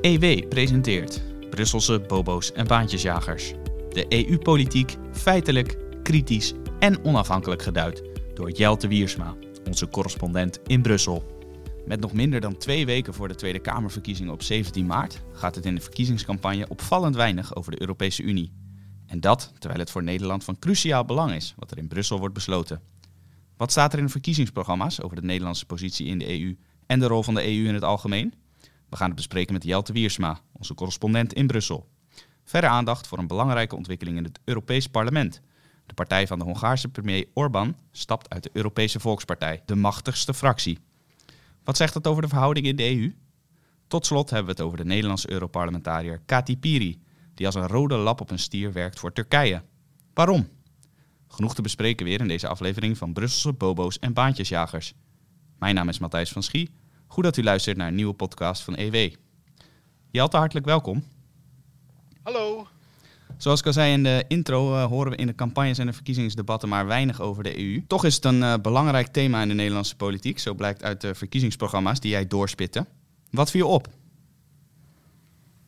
EW presenteert Brusselse bobo's en baantjesjagers. De EU-politiek feitelijk, kritisch en onafhankelijk geduid door Jelte Wiersma, onze correspondent in Brussel. Met nog minder dan twee weken voor de Tweede Kamerverkiezingen op 17 maart gaat het in de verkiezingscampagne opvallend weinig over de Europese Unie. En dat terwijl het voor Nederland van cruciaal belang is wat er in Brussel wordt besloten. Wat staat er in de verkiezingsprogramma's over de Nederlandse positie in de EU en de rol van de EU in het algemeen? We gaan het bespreken met Jelte Wiersma, onze correspondent in Brussel. Verder aandacht voor een belangrijke ontwikkeling in het Europees Parlement. De partij van de Hongaarse premier Orbán stapt uit de Europese Volkspartij, de machtigste fractie. Wat zegt dat over de verhoudingen in de EU? Tot slot hebben we het over de Nederlandse Europarlementariër Kati Piri, die als een rode lap op een stier werkt voor Turkije. Waarom? Genoeg te bespreken weer in deze aflevering van Brusselse Bobo's en Baantjesjagers. Mijn naam is Matthijs van Schie. Goed dat u luistert naar een nieuwe podcast van EW. Jelte, hartelijk welkom. Hallo. Zoals ik al zei in de intro, uh, horen we in de campagnes en de verkiezingsdebatten maar weinig over de EU. Toch is het een uh, belangrijk thema in de Nederlandse politiek, zo blijkt uit de verkiezingsprogramma's die jij doorspitten. Wat viel je op?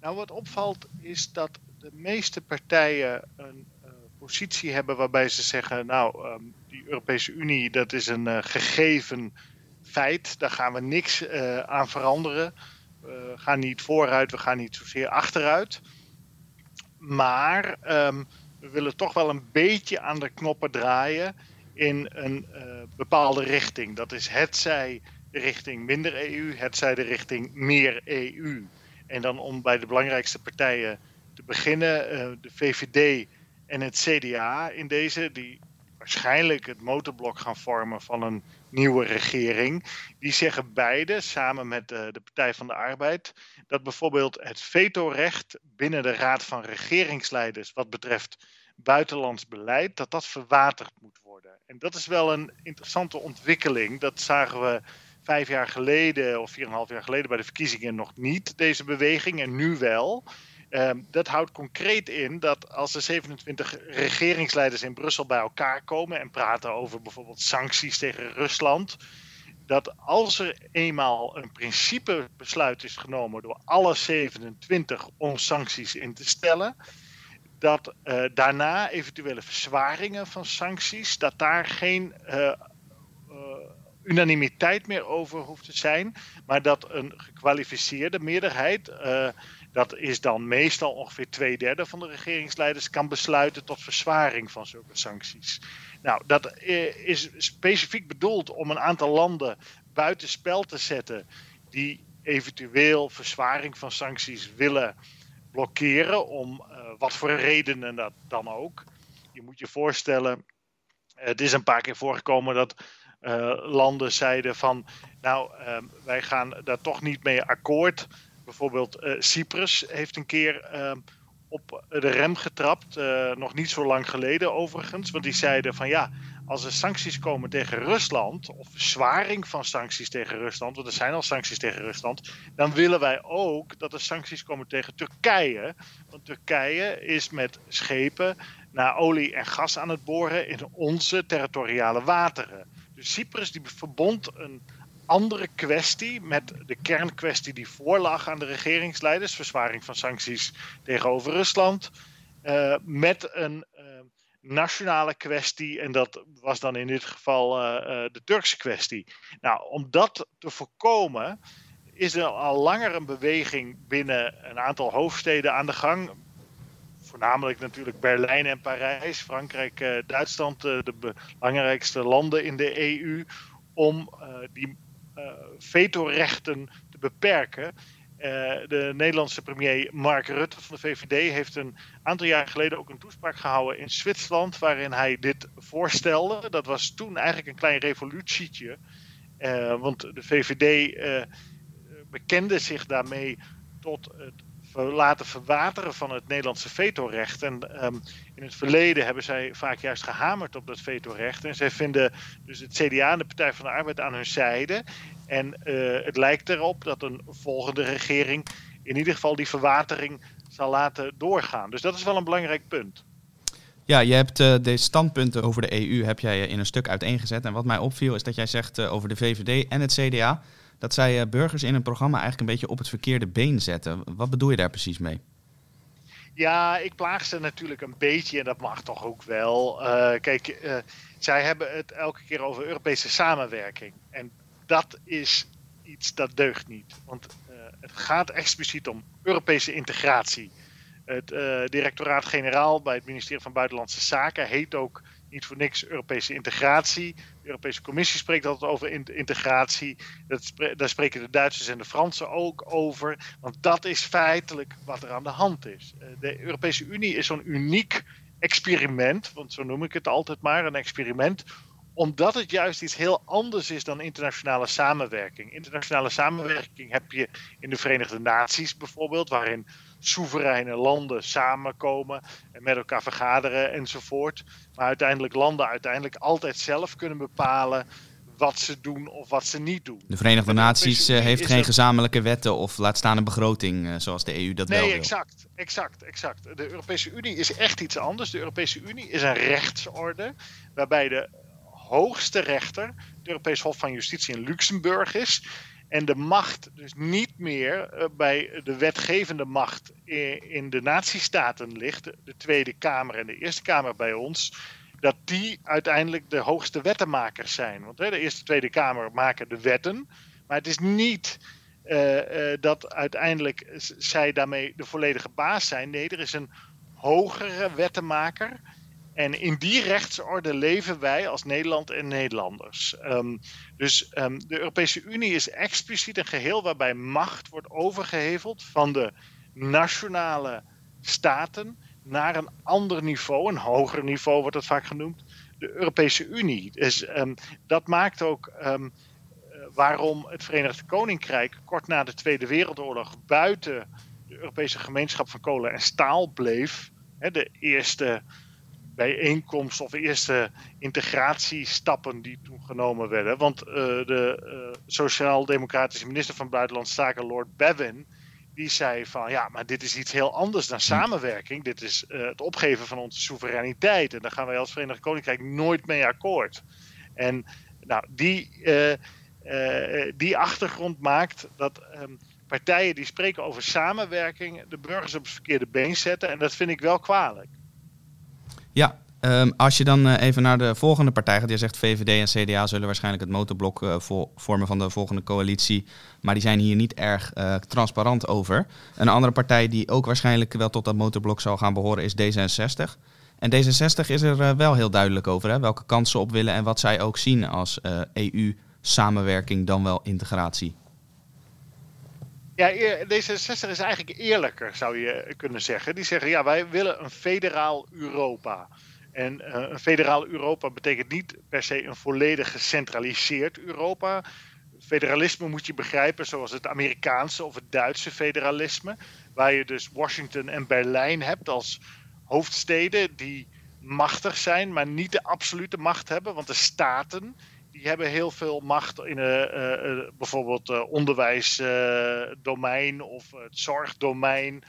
Nou, wat opvalt is dat de meeste partijen een uh, positie hebben waarbij ze zeggen, nou, um, die Europese Unie, dat is een gegeven feit, daar gaan we niks aan veranderen. We gaan niet vooruit, we gaan niet zozeer achteruit. Maar um, we willen toch wel een beetje aan de knoppen draaien in een uh, bepaalde richting. Dat is hetzij de richting minder EU, hetzij de richting meer EU. En dan om bij de belangrijkste partijen te beginnen, uh, de VVD en het CDA in deze, die waarschijnlijk het motorblok gaan vormen van een nieuwe regering. Die zeggen beide, samen met uh, de Partij van de Arbeid, dat bijvoorbeeld het vetorecht binnen de Raad van Regeringsleiders wat betreft buitenlands beleid, dat dat verwaterd moet worden. En dat is wel een interessante ontwikkeling. Dat zagen we vijf jaar geleden of vier en een half jaar geleden bij de verkiezingen nog niet, deze beweging, en nu wel. Um, dat houdt concreet in dat als de 27 regeringsleiders in Brussel bij elkaar komen en praten over bijvoorbeeld sancties tegen Rusland, dat als er eenmaal een principebesluit is genomen door alle 27 om sancties in te stellen, dat uh, daarna eventuele verzwaringen van sancties, dat daar geen uh, uh, unanimiteit meer over hoeft te zijn, maar dat een gekwalificeerde meerderheid dat is dan meestal ongeveer twee derde van de regeringsleiders kan besluiten tot verzwaring van zulke sancties. Nou, dat eh, is specifiek bedoeld om een aantal landen buitenspel te zetten die eventueel verzwaring van sancties willen blokkeren, om uh, wat voor redenen dat dan ook. Je moet je voorstellen, het is een paar keer voorgekomen dat uh, landen zeiden van, nou, uh, wij gaan daar toch niet mee akkoord bijvoorbeeld uh, Cyprus heeft een keer uh, op de rem getrapt, uh, nog niet zo lang geleden overigens. Want die zeiden van ja, als er sancties komen tegen Rusland, of verzwaring van sancties tegen Rusland, want er zijn al sancties tegen Rusland, dan willen wij ook dat er sancties komen tegen Turkije. Want Turkije is met schepen naar olie en gas aan het boren in onze territoriale wateren. Dus Cyprus die verbond een andere kwestie met de kernkwestie die voorlag aan de regeringsleiders, verzwaring van sancties tegenover Rusland, uh, met een uh, nationale kwestie en dat was dan in dit geval uh, de Turkse kwestie. Nou, om dat te voorkomen is er al langer een beweging binnen een aantal hoofdsteden aan de gang. Voornamelijk natuurlijk Berlijn en Parijs, Frankrijk, Duitsland, de belangrijkste landen in de EU, om die vetorechten te beperken. Uh, de Nederlandse premier Mark Rutte van de VVD heeft een aantal jaar geleden ook een toespraak gehouden in Zwitserland, waarin hij dit voorstelde. Dat was toen eigenlijk een klein revolutietje, uh, want de VVD bekende zich daarmee tot het laten verwateren van het Nederlandse vetorecht. En um, in het verleden hebben zij vaak juist gehamerd op dat vetorecht. En zij vinden dus het CDA en de Partij van de Arbeid aan hun zijde. En uh, het lijkt erop dat een volgende regering in ieder geval die verwatering zal laten doorgaan. Dus dat is wel een belangrijk punt. Ja, je hebt uh, de standpunten over de EU heb jij in een stuk uiteengezet. En wat mij opviel is dat jij zegt uh, over de VVD en het CDA dat zij burgers in een programma eigenlijk een beetje op het verkeerde been zetten. Wat bedoel je daar precies mee? Ja, ik plaag ze natuurlijk een beetje en dat mag toch ook wel. kijk, zij hebben het elke keer over Europese samenwerking. En dat is iets dat deugt niet. Want het gaat expliciet om Europese integratie. Het directoraat-generaal bij het ministerie van Buitenlandse Zaken heet ook niet voor niks Europese integratie. De Europese Commissie spreekt altijd over integratie. Dat daar spreken de Duitsers en de Fransen ook over. Want dat is feitelijk wat er aan de hand is. Uh, de Europese Unie is zo'n uniek experiment, want zo noem ik het altijd maar, een experiment omdat het juist iets heel anders is dan internationale samenwerking. Internationale samenwerking heb je in de Verenigde Naties bijvoorbeeld, waarin soevereine landen samenkomen en met elkaar vergaderen enzovoort. Maar uiteindelijk landen uiteindelijk altijd zelf kunnen bepalen wat ze doen of wat ze niet doen. De Verenigde Naties uh, heeft geen gezamenlijke wetten of laat staan een begroting uh, zoals de EU dat nee, wel wil. Nee, exact, exact, exact. De Europese Unie is echt iets anders. De Europese Unie is een rechtsorde waarbij de hoogste rechter, het Europees Hof van Justitie in Luxemburg is. En de macht dus niet meer eh, bij de wetgevende macht in de natiestaten ligt, de Tweede Kamer en de Eerste Kamer bij ons, dat die uiteindelijk de hoogste wettenmakers zijn. Want de Eerste en Tweede Kamer maken de wetten, maar het is niet uh, uh, dat uiteindelijk zij daarmee de volledige baas zijn. Nee, er is een hogere wettenmaker en in die rechtsorde leven wij als Nederland en Nederlanders. Um, dus um, de Europese Unie is expliciet een geheel waarbij macht wordt overgeheveld van de nationale staten naar een ander niveau, een hoger niveau wordt het vaak genoemd, de Europese Unie. Dus um, dat maakt ook waarom het Verenigd Koninkrijk kort na de Tweede Wereldoorlog buiten de Europese gemeenschap van kolen en staal bleef. de eerste bijeenkomst of eerste integratiestappen die toen genomen werden. Want uh, de uh, sociaal-democratische minister van Buitenlandse Zaken, Lord Bevin, die zei van ja, maar dit is iets heel anders dan samenwerking. Dit is uh, het opgeven van onze soevereiniteit. En daar gaan wij als Verenigd Koninkrijk nooit mee akkoord. En nou, die, die achtergrond maakt dat um, partijen die spreken over samenwerking de burgers op het verkeerde been zetten. En dat vind ik wel kwalijk. Ja, um, als je dan uh, even naar de volgende partij gaat. Je zegt VVD en CDA zullen waarschijnlijk het motorblok uh, vormen van de volgende coalitie. Maar die zijn hier niet erg uh, transparant over. Een andere partij die ook waarschijnlijk wel tot dat motorblok zal gaan behoren is D66. En D66 is er wel heel duidelijk over hè, welke kansen op willen en wat zij ook zien als EU-samenwerking dan wel integratie. Ja, D66 is eigenlijk eerlijker, zou je kunnen zeggen. Die zeggen, ja, wij willen een federaal Europa. En uh, een federaal Europa betekent niet per se een volledig gecentraliseerd Europa. Federalisme moet je begrijpen zoals het Amerikaanse of het Duitse federalisme. Waar je dus Washington en Berlijn hebt als hoofdsteden die machtig zijn, maar niet de absolute macht hebben. Want de staten die hebben heel veel macht in uh, uh, bijvoorbeeld uh, onderwijsdomein of het zorgdomein.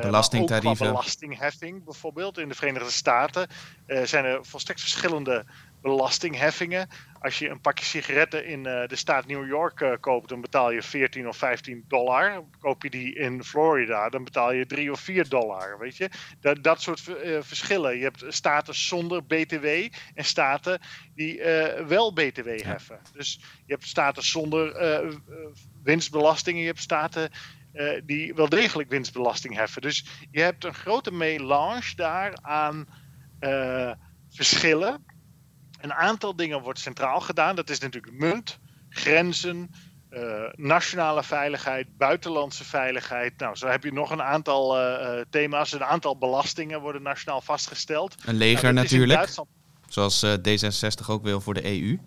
Belastingtarieven. belastingheffing bijvoorbeeld. In de Verenigde Staten zijn er volstrekt verschillende belastingheffingen. Als je een pakje sigaretten in uh, de staat New York uh, koopt, dan betaal je 14 of 15 dollar. Koop je die in Florida, dan betaal je 3 of 4 dollar. Weet je? Dat, dat soort uh, verschillen. Je hebt staten zonder BTW en staten die wel BTW heffen. Dus je hebt staten zonder winstbelasting en je hebt staten die wel degelijk winstbelasting heffen. Dus je hebt een grote melange daar aan verschillen een aantal dingen wordt centraal gedaan. Dat is natuurlijk munt, grenzen, uh, nationale veiligheid, buitenlandse veiligheid. Nou, zo heb je nog een aantal uh, thema's. Een aantal belastingen worden nationaal vastgesteld. Een leger nou, natuurlijk. Zoals uh, D66 ook wil voor de EU.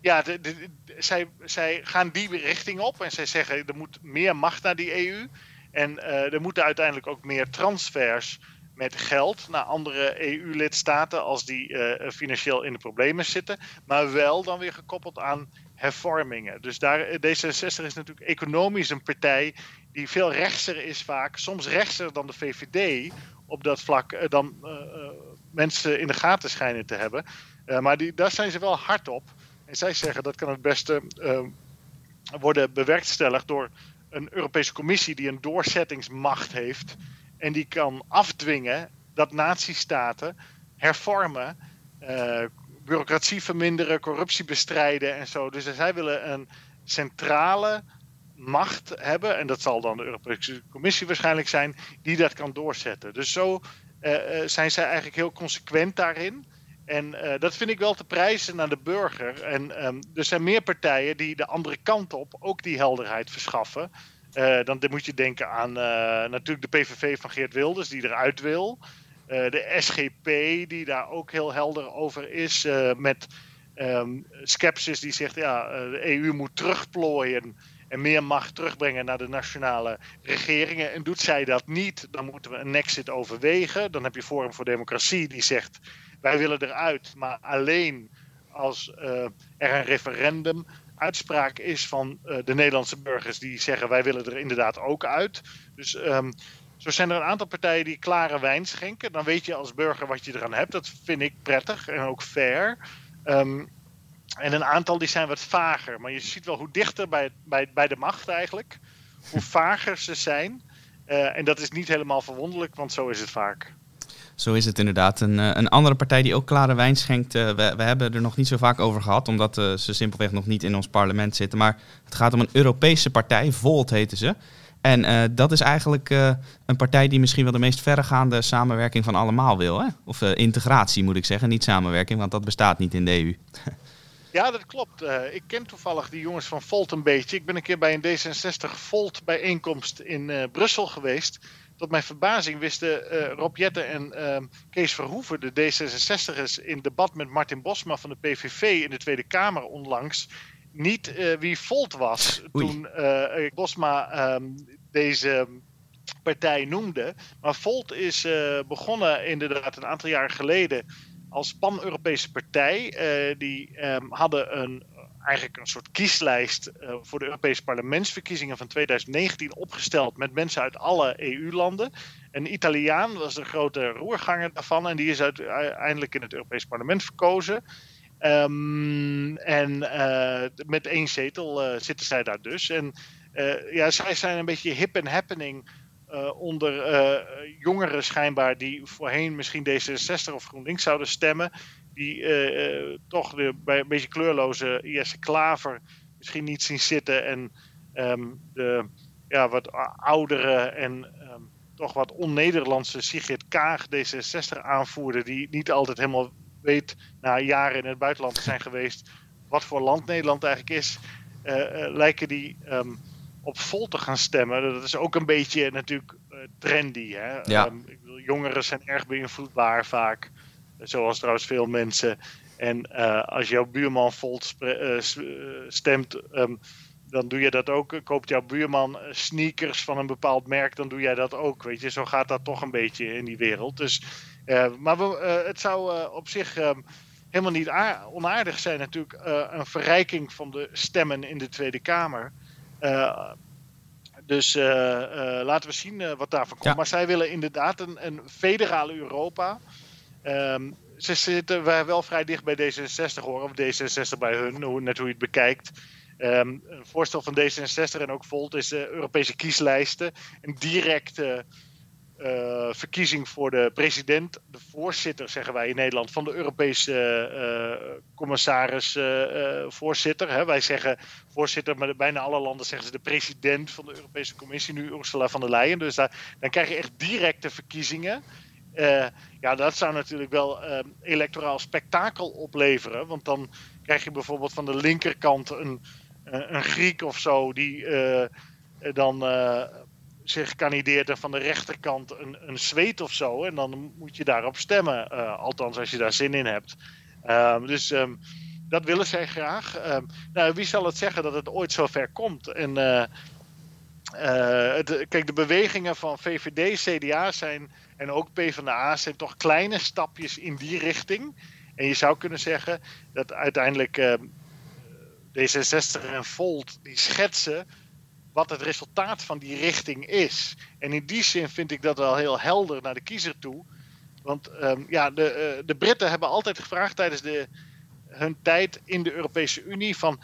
Ja, de, de, de, zij, zij gaan die richting op en zij zeggen er moet meer macht naar die EU. En er moeten uiteindelijk ook meer transfers met geld naar andere EU-lidstaten als die uh, financieel in de problemen zitten. Maar wel dan weer gekoppeld aan hervormingen. Dus daar, eh, D66 is natuurlijk economisch een partij die veel rechtser is vaak. Soms rechtser dan de VVD op dat vlak. Uh, dan mensen in de gaten schijnen te hebben. maar die, daar zijn ze wel hard op. En zij zeggen dat kan het beste worden bewerkstelligd door een Europese Commissie die een doorzettingsmacht heeft en die kan afdwingen dat natiestaten hervormen, uh, bureaucratie verminderen, corruptie bestrijden en zo. Dus zij willen een centrale macht hebben, en dat zal dan de Europese Commissie waarschijnlijk zijn, die dat kan doorzetten. Dus zo uh, zijn zij eigenlijk heel consequent daarin. En dat vind ik wel te prijzen aan de burger. En um, er zijn meer partijen die de andere kant op ook die helderheid verschaffen. Uh, dan moet je denken aan natuurlijk de PVV van Geert Wilders, die eruit wil. de SGP, die daar ook heel helder over is. met um, Skepsis, die zegt ja, de EU moet terugplooien en meer macht terugbrengen naar de nationale regeringen. En doet zij dat niet, dan moeten we een exit overwegen. Dan heb je Forum voor Democratie die zegt wij willen eruit, maar alleen als er een referendum uitspraak is van uh, de Nederlandse burgers die zeggen wij willen er inderdaad ook uit. Dus um, zo zijn er een aantal partijen die klare wijn schenken. Dan weet je als burger wat je eraan hebt. Dat vind ik prettig en ook fair. Um, en een aantal die zijn wat vager. Maar je ziet wel hoe dichter bij, bij, bij de macht eigenlijk, hoe vager ze zijn. Uh, en dat is niet helemaal verwonderlijk, want zo is het vaak. Zo is het inderdaad. Een, een andere partij die ook klare wijn schenkt, uh, we, we, hebben er nog niet zo vaak over gehad, omdat uh, ze simpelweg nog niet in ons parlement zitten. Maar het gaat om een Europese partij, Volt heten ze. En dat is eigenlijk een partij die misschien wel de meest verregaande samenwerking van allemaal wil. Hè? Of integratie moet ik zeggen, niet samenwerking, want dat bestaat niet in de EU. Ja, dat klopt. Ik ken toevallig die jongens van Volt een beetje. Ik ben een keer bij een D66 Volt bijeenkomst in Brussel geweest. Tot mijn verbazing wisten uh, Rob Jetten en ehm, Kees Verhoeven, de D66'ers, in debat met Martin Bosma van de PVV in de Tweede Kamer onlangs, niet wie Volt was. Oei. Toen Bosma um, deze partij noemde. Maar Volt is begonnen inderdaad een aantal jaar geleden als pan-Europese partij. Uh, die um, hadden een, eigenlijk een soort kieslijst uh, voor de Europese parlementsverkiezingen van 2019 opgesteld met mensen uit alle EU-landen. Een Italiaan was de grote roerganger daarvan en die is uiteindelijk in het Europees parlement verkozen. Um, en uh, met één zetel zitten zij daar dus. En ja, zij zijn een beetje hip and happening onder jongeren schijnbaar die voorheen misschien D66 of GroenLinks zouden stemmen. Die uh, toch de, bij een beetje kleurloze Jesse Klaver misschien niet zien zitten. En um, de ja, wat oudere en um, toch wat on-Nederlandse Sigrid Kaag D66 aanvoerder. Die niet altijd helemaal weet na jaren in het buitenland te zijn geweest wat voor land Nederland eigenlijk is. lijken die... Um, op vol te gaan stemmen. Dat is ook een beetje natuurlijk uh, trendy. Hè? Ja. Um, ik bedoel, jongeren zijn erg beïnvloedbaar vaak. Zoals trouwens veel mensen. En uh, als jouw buurman vol uh, stemt, um, dan doe je dat ook. Koopt jouw buurman sneakers van een bepaald merk, dan doe jij dat ook. Weet je, zo gaat dat toch een beetje in die wereld. Dus, maar we, het zou op zich um, helemaal niet onaardig zijn, natuurlijk, een verrijking van de stemmen in de Tweede Kamer. Uh, dus uh, laten we zien wat daarvan komt. Ja. Maar zij willen inderdaad een, een federale Europa. Um, ze zitten wel vrij dicht bij D66 hoor, of D66 bij hun, net hoe je het bekijkt. Um, een voorstel van D66 en ook Volt is de Europese kieslijsten. Een directe uh, verkiezing voor de president, de voorzitter, zeggen wij in Nederland, van de Europese uh, commissaris, uh, voorzitter. Hè. Wij zeggen voorzitter, maar bijna alle landen zeggen ze de president van de Europese Commissie, nu Ursula von der Leyen. Dus dan krijg je echt directe verkiezingen. Ja, dat zou natuurlijk wel electoraal spektakel opleveren, want dan krijg je bijvoorbeeld van de linkerkant een, een Griek of zo die dan zich kandideert en van de rechterkant een, een zweet of zo. En dan moet je daarop stemmen. Althans, als je daar zin in hebt. Uh, dus um, dat willen zij graag. Nou, wie zal het zeggen dat het ooit zover komt? En kijk, de bewegingen van VVD, CDA zijn en ook PvdA zijn toch kleine stapjes in die richting. En je zou kunnen zeggen dat uiteindelijk ehm, D66 en Volt die schetsen wat het resultaat van die richting is. En in die zin vind ik dat wel heel helder naar de kiezer toe. Want um, ja, de, uh, de Britten hebben altijd gevraagd tijdens de, hun tijd in de Europese Unie van...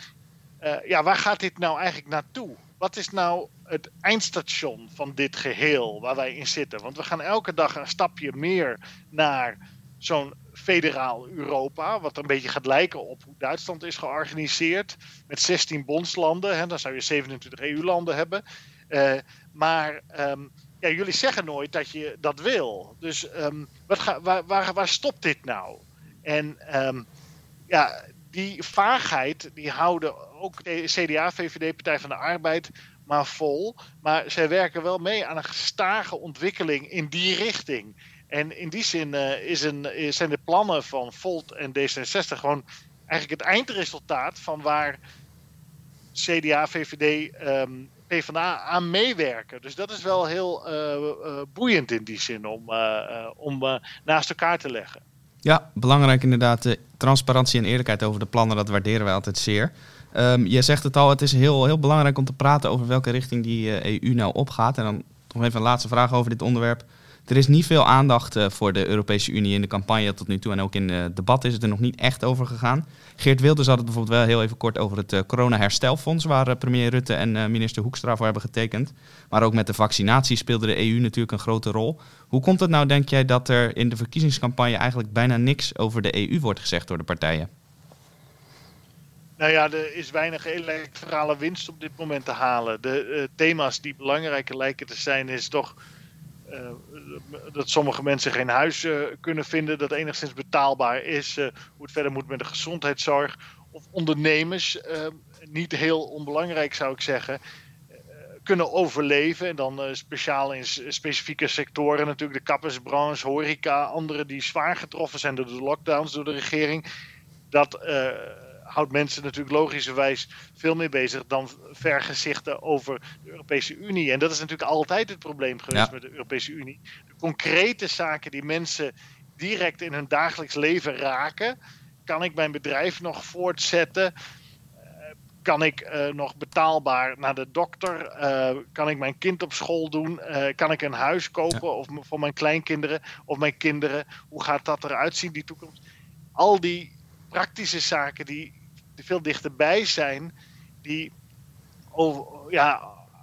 ja, waar gaat dit nou eigenlijk naartoe? Wat is nou het eindstation van dit geheel waar wij in zitten? Want we gaan elke dag een stapje meer naar zo'n federaal Europa, wat een beetje gaat lijken op hoe Duitsland is georganiseerd, met 16 bondslanden, hè, dan zou je 27 EU-landen hebben. Uh, maar um, ja, jullie zeggen nooit dat je dat wil. Dus um, wat ga, waar, waar, stopt dit nou? En um, ja, die vaagheid, die houden ook CDA, VVD, Partij van de Arbeid maar vol. Maar zij werken wel mee aan een gestage ontwikkeling in die richting. En in die zin uh, is een, zijn de plannen van Volt en D66 gewoon eigenlijk het eindresultaat van waar CDA, VVD, um, PvdA aan meewerken. Dus dat is wel heel uh, boeiend in die zin om, om naast elkaar te leggen. Ja, belangrijk inderdaad. transparantie en eerlijkheid over de plannen, dat waarderen wij altijd zeer. Um, je zegt het al, het is heel, heel belangrijk om te praten over welke richting die EU nou opgaat. En dan nog even een laatste vraag over dit onderwerp. Er is niet veel aandacht uh, voor de Europese Unie in de campagne tot nu toe. En ook in het debat is het er nog niet echt over gegaan. Geert Wilders had het bijvoorbeeld wel heel even kort over het uh, corona-herstelfonds. Waar premier Rutte en minister Hoekstra voor hebben getekend. Maar ook met de vaccinatie speelde de EU natuurlijk een grote rol. Hoe komt het nou, denk jij, dat er in de verkiezingscampagne eigenlijk bijna niks over de EU wordt gezegd door de partijen? Nou ja, er is weinig electorale winst op dit moment te halen. De thema's die belangrijker lijken te zijn, is toch uh, dat sommige mensen geen huis uh, kunnen vinden dat enigszins betaalbaar is. Hoe het verder moet met de gezondheidszorg. Of ondernemers, niet heel onbelangrijk zou ik zeggen, kunnen overleven. En dan speciaal in specifieke sectoren natuurlijk. De kappersbranche, horeca, anderen die zwaar getroffen zijn door de lockdowns, door de regering. Dat houdt mensen natuurlijk logischerwijs veel meer bezig dan vergezichten over de Europese Unie. En dat is natuurlijk altijd het probleem geweest met de Europese Unie. De concrete zaken die mensen direct in hun dagelijks leven raken. Kan ik mijn bedrijf nog voortzetten? Eh, kan ik uh, nog betaalbaar naar de dokter? Uh, kan ik mijn kind op school doen? Uh, kan ik een huis kopen ja. of voor mijn kleinkinderen of mijn kinderen? Hoe gaat dat eruit zien, die toekomst? Al die praktische zaken die veel dichterbij zijn, die over,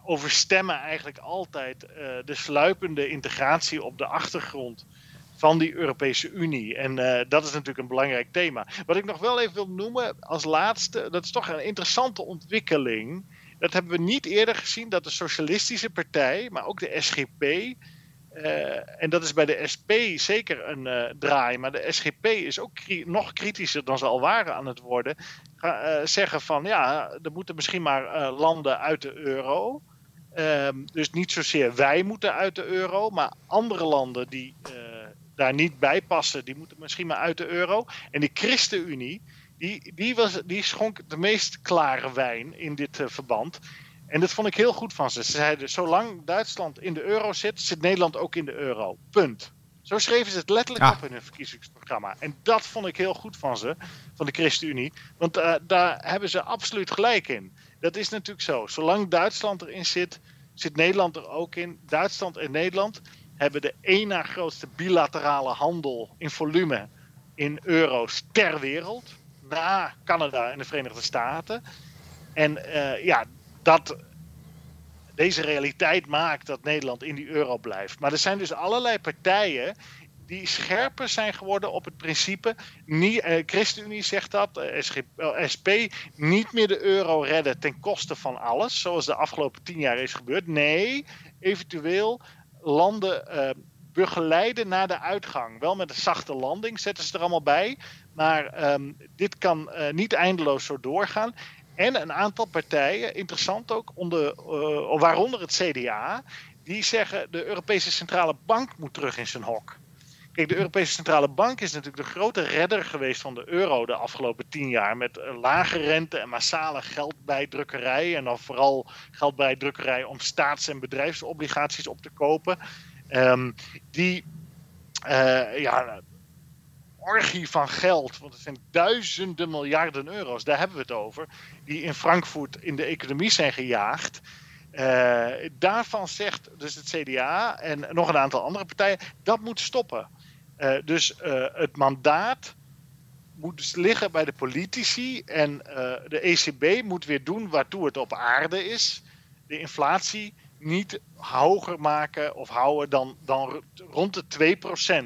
overstemmen eigenlijk altijd uh, de sluipende integratie op de achtergrond van die Europese Unie. En uh, dat is natuurlijk een belangrijk thema. Wat ik nog wel even wil noemen als laatste, dat is toch een interessante ontwikkeling. Dat hebben we niet eerder gezien, dat de Socialistische Partij, maar ook de SGP, uh, en dat is bij de SP zeker een draai. Maar de SGP is ook nog kritischer dan ze al waren aan het worden. Uh, zeggen van ja, er moeten misschien maar landen uit de euro. Ehm, dus niet zozeer wij moeten uit de euro, maar andere landen die daar niet bij passen, die moeten misschien maar uit de euro. En de ChristenUnie, die, die, was, die schonk de meest klare wijn in dit verband. En dat vond ik heel goed van ze. Ze zeiden, zolang Duitsland in de euro zit, zit Nederland ook in de euro. Punt. Zo schreven ze het letterlijk op in hun verkiezingsprogramma. En dat vond ik heel goed van ze, van de ChristenUnie. Want uh, daar hebben ze absoluut gelijk in. Dat is natuurlijk zo. Zolang Duitsland erin zit, zit Nederland er ook in. Duitsland en Nederland hebben de één na grootste bilaterale handel in volume in euro's ter wereld. Na Canada en de Verenigde Staten. En uh, ja, dat deze realiteit maakt dat Nederland in die euro blijft. Maar er zijn dus allerlei partijen die scherper zijn geworden op het principe. Eh, ChristenUnie zegt dat, eh, SG, eh, SP, niet meer de euro redden ten koste van alles, zoals de afgelopen tien jaar is gebeurd. Nee, eventueel landen eh, begeleiden naar de uitgang. Wel met een zachte landing, zetten ze er allemaal bij. Maar ehm, dit kan niet eindeloos zo doorgaan. En een aantal partijen, interessant ook, onder, uh, waaronder het CDA, die zeggen de Europese Centrale Bank moet terug in zijn hok. Kijk, de Europese Centrale Bank is natuurlijk de grote redder geweest van de euro de afgelopen tien jaar. Met lage rente en massale geldbijdrukkerij. En dan vooral geldbijdrukkerij om staats- en bedrijfsobligaties op te kopen. Um, die uh, ja, orgie van geld, want het zijn duizenden miljarden euro's, daar hebben we het over, die in Frankfurt in de economie zijn gejaagd. Uh, daarvan zegt dus het CDA en nog een aantal andere partijen, dat moet stoppen. Uh, dus uh, het mandaat moet dus liggen bij de politici. En de ECB moet weer doen waartoe het op aarde is. De inflatie niet hoger maken of houden dan, dan rond de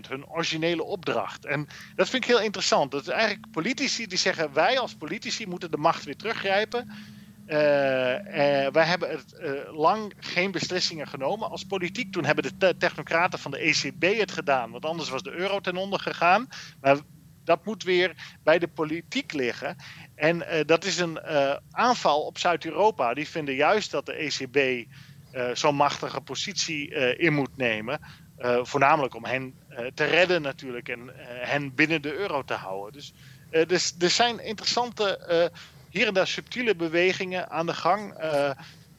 2%, hun originele opdracht. En dat vind ik heel interessant. Dat is eigenlijk politici die zeggen: wij als politici moeten de macht weer teruggrijpen. Uh, wij hebben het uh, lang geen beslissingen genomen als politiek. Toen hebben de technocraten van de ECB het gedaan, want anders was de euro ten onder gegaan. Maar dat moet weer bij de politiek liggen. En dat is een aanval op Zuid-Europa. Die vinden juist dat de ECB zo'n machtige positie uh, in moet nemen. Uh, voornamelijk om hen te redden natuurlijk en hen binnen de euro te houden. Dus, dus er zijn interessante, hier en daar subtiele bewegingen aan de gang.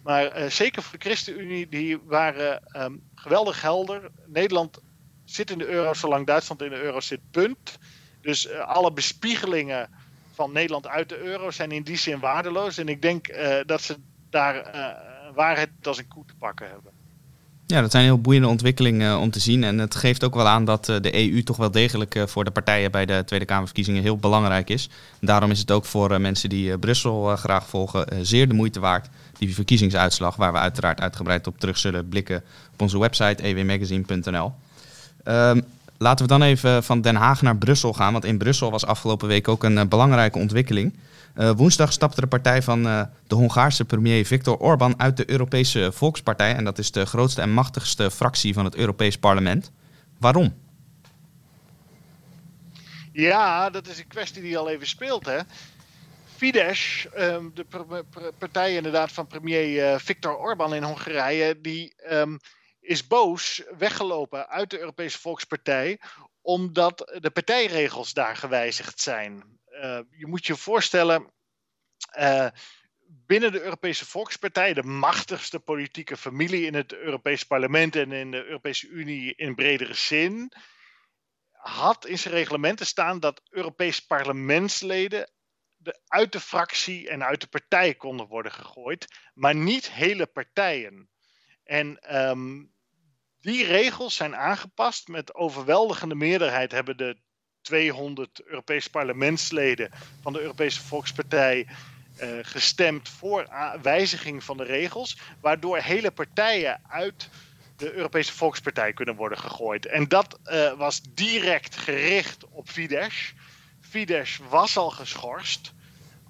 maar zeker voor de ChristenUnie, die waren um, geweldig helder. Nederland zit in de euro zolang Duitsland in de euro zit, punt. Dus alle bespiegelingen van Nederland uit de euro zijn in die zin waardeloos. En ik denk dat ze daar waarheid als een koe te pakken hebben. Ja, dat zijn heel boeiende ontwikkelingen eh, om te zien. En het geeft ook wel aan dat eh, de EU toch wel degelijk eh, voor de partijen bij de Tweede Kamerverkiezingen heel belangrijk is. daarom is het ook voor mensen die Brussel graag volgen zeer de moeite waard. Die verkiezingsuitslag, waar we uiteraard uitgebreid op terug zullen blikken op onze website ewmagazine.nl. Ehm, laten we dan even van Den Haag naar Brussel gaan. Want in Brussel was afgelopen week ook een belangrijke ontwikkeling. Uh, woensdag stapte de partij van uh, de Hongaarse premier Viktor Orbán uit de Europese Volkspartij. En dat is de grootste en machtigste fractie van het Europees Parlement. Waarom? Ja, dat is een kwestie die al even speelt. Hè? Fidesz, um, de partij inderdaad van premier uh, Viktor Orbán in Hongarije, die um, is boos weggelopen uit de Europese Volkspartij omdat de partijregels daar gewijzigd zijn. Uh, je moet je voorstellen, uh, binnen de Europese Volkspartij, de machtigste politieke familie in het Europees Parlement en in de Europese Unie in bredere zin, had in zijn reglementen staan dat Europees parlementsleden de, uit de fractie en uit de partij konden worden gegooid, maar niet hele partijen. En um, die regels zijn aangepast. Met overweldigende meerderheid hebben de 200 Europese parlementsleden van de Europese Volkspartij uh, gestemd voor wijziging van de regels, waardoor hele partijen uit de Europese Volkspartij kunnen worden gegooid. En dat uh, was direct gericht op Fidesz. Fidesz was al geschorst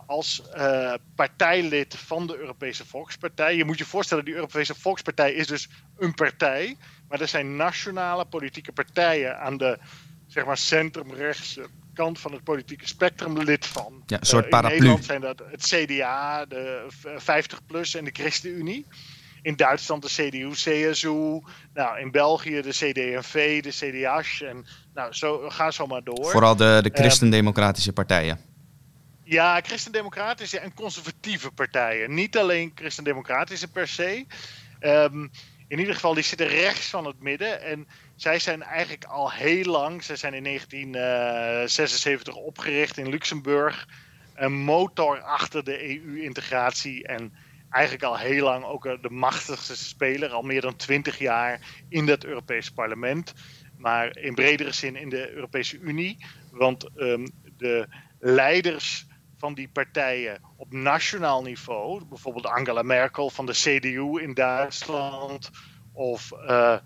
als uh, partijlid van de Europese Volkspartij. Je moet je voorstellen, die Europese Volkspartij is dus een partij. Maar er zijn nationale politieke partijen aan de zeg maar centrumrechtse kant van het politieke spectrum lid van. Ja, een soort uh, paraplu. In Nederland zijn dat het CDA, de 50PLUS en de ChristenUnie. In Duitsland de CDU, CSU. Nou, in België de CD&V, de CDH. En nou, zo, ga zo maar door. Vooral de, de ehm, christendemocratische partijen. Ja, christendemocratische en conservatieve partijen. Niet alleen christendemocratische per se. Um, in ieder geval, die zitten rechts van het midden. En zij zijn eigenlijk al heel lang, ze zijn in 1976 opgericht in Luxemburg, een motor achter de EU-integratie. En eigenlijk al heel lang ook de machtigste speler, al meer dan twintig jaar in het Europese parlement. Maar in bredere zin in de Europese Unie. Want um, de leiders van die partijen op nationaal niveau, bijvoorbeeld Angela Merkel van de CDU in Duitsland, of uh,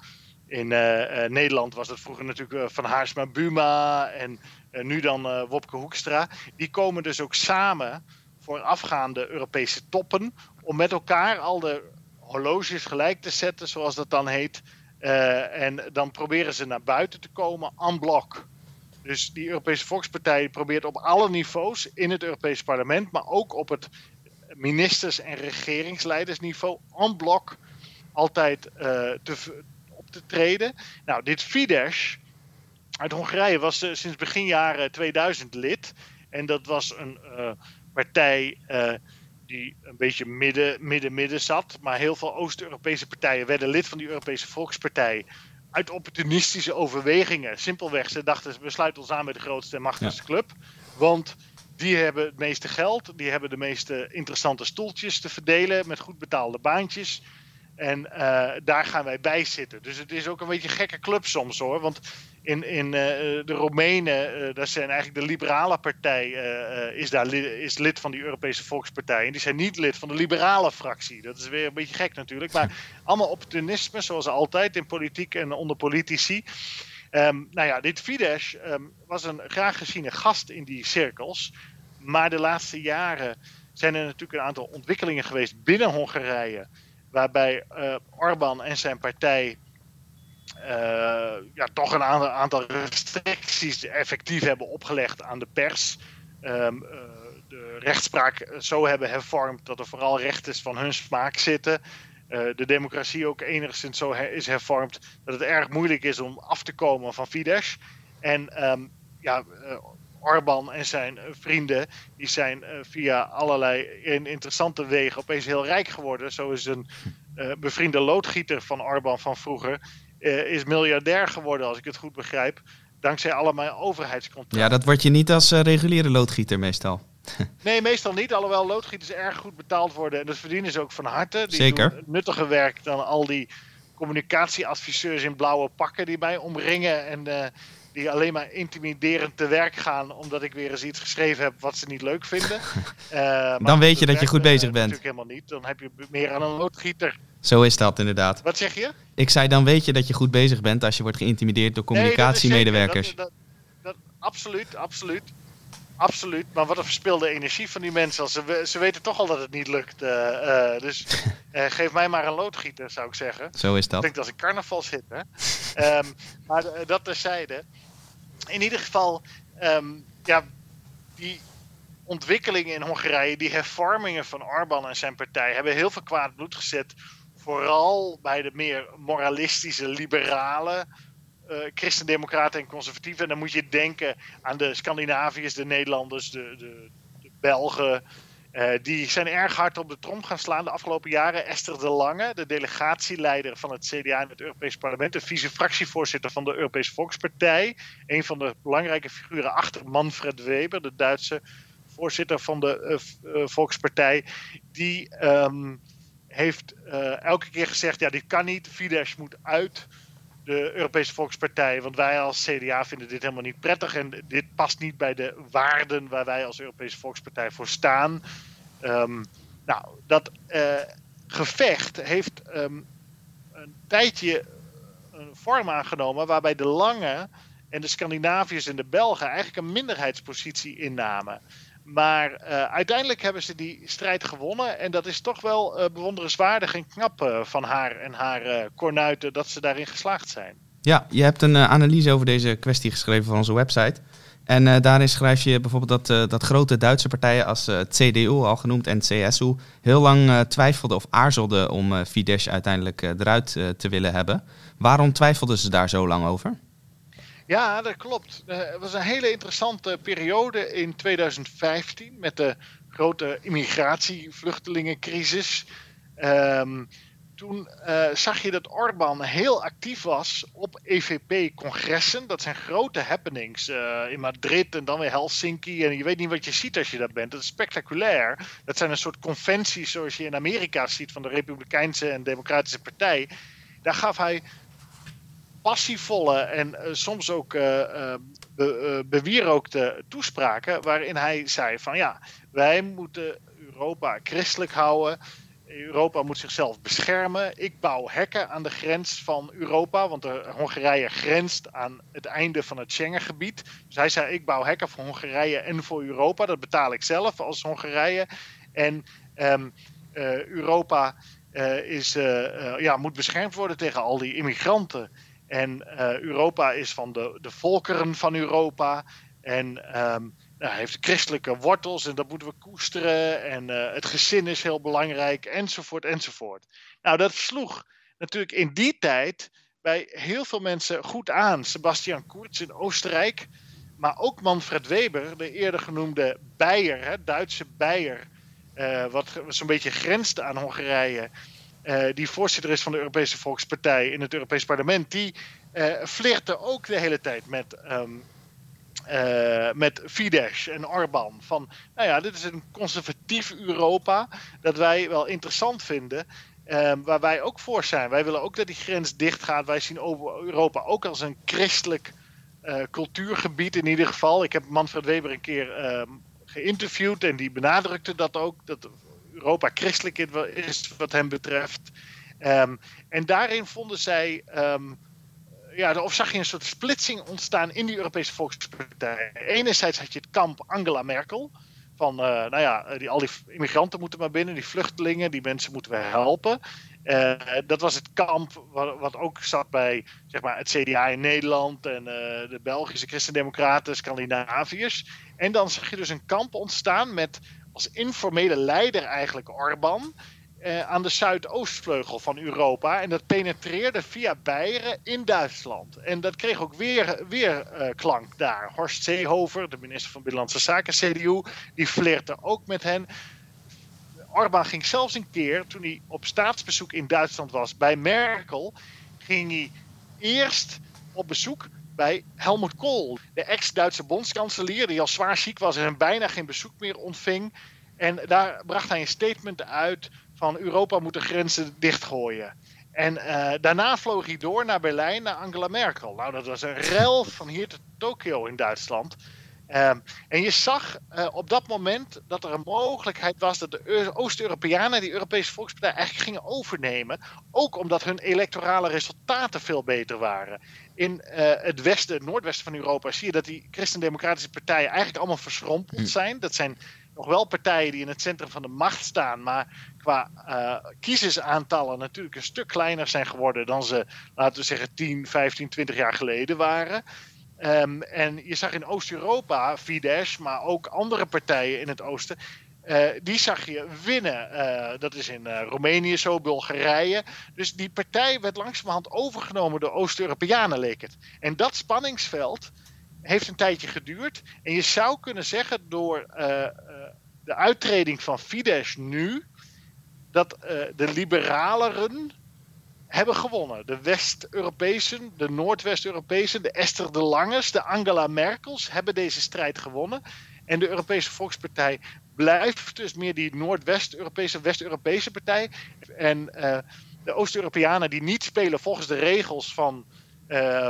in uh, Nederland was het vroeger natuurlijk Van Haarsma Buma en nu dan Wopke Hoekstra, die komen dus ook samen voor afgaande Europese toppen om met elkaar al de horloges gelijk te zetten, zoals dat dan heet. en dan proberen ze naar buiten te komen en bloc. Dus die Europese Volkspartij probeert op alle niveaus in het Europees Parlement, maar ook op het ministers- en regeringsleidersniveau en bloc altijd uh, te, te treden. Nou, dit Fidesz uit Hongarije was uh, sinds begin jaren 2000 lid. En dat was een uh, partij die een beetje midden-midden-midden zat. Maar heel veel Oost-Europese partijen werden lid van die Europese Volkspartij uit opportunistische overwegingen. Simpelweg, ze dachten, we sluiten ons aan bij de grootste en machtigste club. Want die hebben het meeste geld, die hebben de meeste interessante stoeltjes te verdelen met goed betaalde baantjes. En daar gaan wij bij zitten. Dus het is ook een beetje een gekke club soms hoor. Want in, in de Roemenen, dat zijn eigenlijk de liberale partij, is, daar is lid van die Europese Volkspartij. En die zijn niet lid van de liberale fractie. Dat is weer een beetje gek natuurlijk. Maar allemaal opportunisme, zoals altijd in politiek en onder politici. Um, nou ja, dit Fidesz ehm, was een graag geziene gast in die cirkels. Maar de laatste jaren zijn er natuurlijk een aantal ontwikkelingen geweest binnen Hongarije. Waarbij uh, Orbán en zijn partij uh, ja, toch een aantal, restricties effectief hebben opgelegd aan de pers. Um, de rechtspraak zo hebben hervormd dat er vooral rechters van hun smaak zitten. De democratie ook enigszins zo is hervormd dat het erg moeilijk is om af te komen van Fidesz. En um, ja, Orbán en zijn vrienden die zijn uh, via allerlei in interessante wegen opeens heel rijk geworden. Zo is een bevriende loodgieter van Orbán van vroeger is miljardair geworden, als ik het goed begrijp. Dankzij allemaal overheidscontracten. Ja, dat word je niet als reguliere loodgieter meestal. Nee, meestal niet. Alhoewel loodgieters erg goed betaald worden. En dat verdienen ze ook van harte. Die Zeker. Doen nuttiger werk dan al die communicatieadviseurs in blauwe pakken die mij omringen. En uh, die alleen maar intimiderend te werk gaan. Omdat ik weer eens iets geschreven heb wat ze niet leuk vinden. Uh, dan weet je dat je goed bezig bent. Natuurlijk helemaal niet. Dan heb je meer aan een loodgieter. Zo is dat inderdaad. Wat zeg je? Ik zei dan weet je dat je goed bezig bent als je wordt geïntimideerd door communicatiemedewerkers. Nee, dat, dat, dat, absoluut, absoluut. Absoluut, maar wat een verspilde energie van die mensen. Ze, ze weten toch al dat het niet lukt. Uh, uh, dus uh, geef mij maar een loodgieter, zou ik zeggen. Zo is dat. Ik denk dat ik carnaval zit. Hè? um, maar dat terzijde. In ieder geval, um, ja, die ontwikkelingen in Hongarije, die hervormingen van Orbán en zijn partij, hebben heel veel kwaad bloed gezet. Vooral bij de meer moralistische, liberale uh, christendemocraten en conservatieven. En dan moet je denken aan de Scandinaviërs, de Nederlanders, de, de, de Belgen. Uh, die zijn erg hard op de trom gaan slaan de afgelopen jaren. Esther de Lange, de delegatieleider van het CDA in het Europees Parlement, de vice-fractievoorzitter van de Europese Volkspartij, een van de belangrijke figuren achter Manfred Weber, de Duitse voorzitter van de uh, Volkspartij, die um, heeft elke keer gezegd: ja, dit kan niet, Fidesz moet uit de Europese Volkspartij. Want wij als CDA vinden dit helemaal niet prettig. En dit past niet bij de waarden waar wij als Europese Volkspartij voor staan. Um, nou, dat uh, gevecht heeft um, een tijdje een vorm aangenomen waarbij de Lange en de Scandinaviërs en de Belgen eigenlijk een minderheidspositie innamen. Maar uh, uiteindelijk hebben ze die strijd gewonnen. En dat is toch wel uh, bewonderenswaardig en knap uh, van haar en haar kornuiten dat ze daarin geslaagd zijn. Ja, je hebt een analyse over deze kwestie geschreven van onze website. En daarin schrijf je bijvoorbeeld dat, dat grote Duitse partijen als CDU, al genoemd, en CSU, heel lang twijfelden of aarzelden om Fidesz uiteindelijk eruit te willen hebben. Waarom twijfelden ze daar zo lang over? Ja, dat klopt. Het was een hele interessante periode in 2015 met de grote immigratievluchtelingencrisis. Um, toen uh, zag je dat Orbán heel actief was op EVP-congressen. Dat zijn grote happenings uh, in Madrid en dan weer Helsinki. En je weet niet wat je ziet als je dat bent. Dat is spectaculair. Dat zijn een soort conventies zoals je in Amerika ziet van de Republikeinse en Democratische Partij. Daar gaf hij passievolle en uh, soms ook uh, uh, be, bewierookte toespraken. waarin hij zei: van ja, wij moeten Europa christelijk houden. Europa moet zichzelf beschermen. Ik bouw hekken aan de grens van Europa, want Hongarije grenst aan het einde van het Schengengebied. Dus hij zei: Ik bouw hekken voor Hongarije en voor Europa. Dat betaal ik zelf als Hongarije. En um, Europa is, ja, moet beschermd worden tegen al die immigranten. En uh, Europa is van de, de volkeren van Europa. En um, nou, heeft christelijke wortels en dat moeten we koesteren. En uh, het gezin is heel belangrijk, enzovoort, enzovoort. Nou, dat sloeg natuurlijk in die tijd bij heel veel mensen goed aan. Sebastian Kurz in Oostenrijk, maar ook Manfred Weber, de eerder genoemde Beier, hè, Duitse Beier, uh, wat zo'n beetje grenst aan Hongarije. Uh, die voorzitter is van de Europese Volkspartij in het Europees Parlement, die uh, ook de hele tijd met, um, met Fidesz en Orbán. Van, nou ja, dit is een conservatief Europa dat wij wel interessant vinden. Ehm, waar wij ook voor zijn. Wij willen ook dat die grens dicht gaat. Wij zien Europa ook als een christelijk cultuurgebied in ieder geval. Ik heb Manfred Weber een keer ehm, geïnterviewd en die benadrukte dat ook. Dat Europa christelijk is wat hem betreft. Um, en daarin vonden zij ja, of zag je een soort splitsing ontstaan in die Europese Volkspartij. Enerzijds had je het kamp Angela Merkel. Van, uh, nou ja, die, al die immigranten moeten maar binnen, die vluchtelingen, die mensen moeten we helpen. Uh, dat was het kamp wat, ook zat bij zeg maar, het CDA in Nederland en uh, de Belgische Christendemocraten, Scandinaviërs. En dan zag je dus een kamp ontstaan met als informele leider eigenlijk Orbán. Uh, aan de zuidoostvleugel van Europa. En dat penetreerde via Beieren in Duitsland. En dat kreeg ook weer, weer uh, klank daar. Horst Seehofer, de minister van Binnenlandse Zaken, CDU, die flirte ook met hen. Orbán ging zelfs een keer, toen hij op staatsbezoek in Duitsland was bij Merkel, ging hij eerst op bezoek bij Helmut Kohl, de ex-Duitse bondskanselier, die al zwaar ziek was en bijna geen bezoek meer ontving. En daar bracht hij een statement uit van Europa moet de grenzen dichtgooien. En uh, daarna vloog hij door naar Berlijn, naar Angela Merkel. Nou, dat was een rel van hier tot Tokio in Duitsland. Uh, en je zag uh, op dat moment dat er een mogelijkheid was dat de Oost-Europeanen die Europese Volkspartij eigenlijk gingen overnemen. Ook omdat hun electorale resultaten veel beter waren. In uh, het westen, het noordwesten van Europa zie je dat die christendemocratische partijen eigenlijk allemaal verschrompeld hm. zijn. Dat zijn nog wel partijen die in het centrum van de macht staan, maar qua uh, kiezersaantallen natuurlijk een stuk kleiner zijn geworden dan ze, laten we zeggen, 10, 15, 20 jaar geleden waren. Um, en je zag in Oost-Europa Fidesz, maar ook andere partijen in het oosten. Uh, die zag je winnen. Uh, dat is in Roemenië zo, Bulgarije. Dus die partij werd langzamerhand overgenomen door Oost-Europeanen, leek het. En dat spanningsveld heeft een tijdje geduurd. En je zou kunnen zeggen, door de uittreding van Fidesz nu, dat de liberaleren hebben gewonnen. De West-Europese, de Noordwest-Europese, de Esther de Langes, de Angela Merkels hebben deze strijd gewonnen. En de Europese Volkspartij blijft dus meer die Noordwest-Europese, West-Europese partij. En uh, de Oost-Europeanen die niet spelen volgens de regels van uh,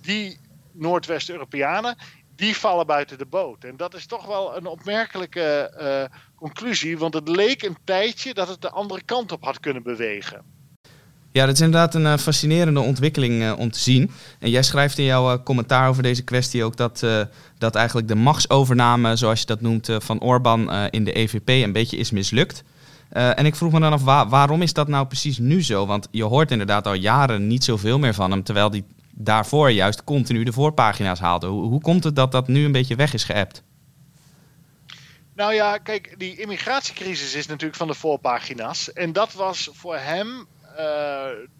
die Noordwest-Europeanen, die vallen buiten de boot. En dat is toch wel een opmerkelijke uh, conclusie, want het leek een tijdje dat het de andere kant op had kunnen bewegen. Ja, dat is inderdaad een uh, fascinerende ontwikkeling uh, om te zien. En jij schrijft in jouw commentaar over deze kwestie ook dat, dat eigenlijk de machtsovername, zoals je dat noemt, van Orbán in de EVP een beetje is mislukt. en ik vroeg me dan af, waarom is dat nou precies nu zo? Want je hoort inderdaad al jaren niet zoveel meer van hem, terwijl die daarvoor juist continu de voorpagina's haalde. Hoe, hoe komt het dat dat nu een beetje weg is geëpt? Nou ja, kijk, die immigratiecrisis is natuurlijk van de voorpagina's. En dat was voor hem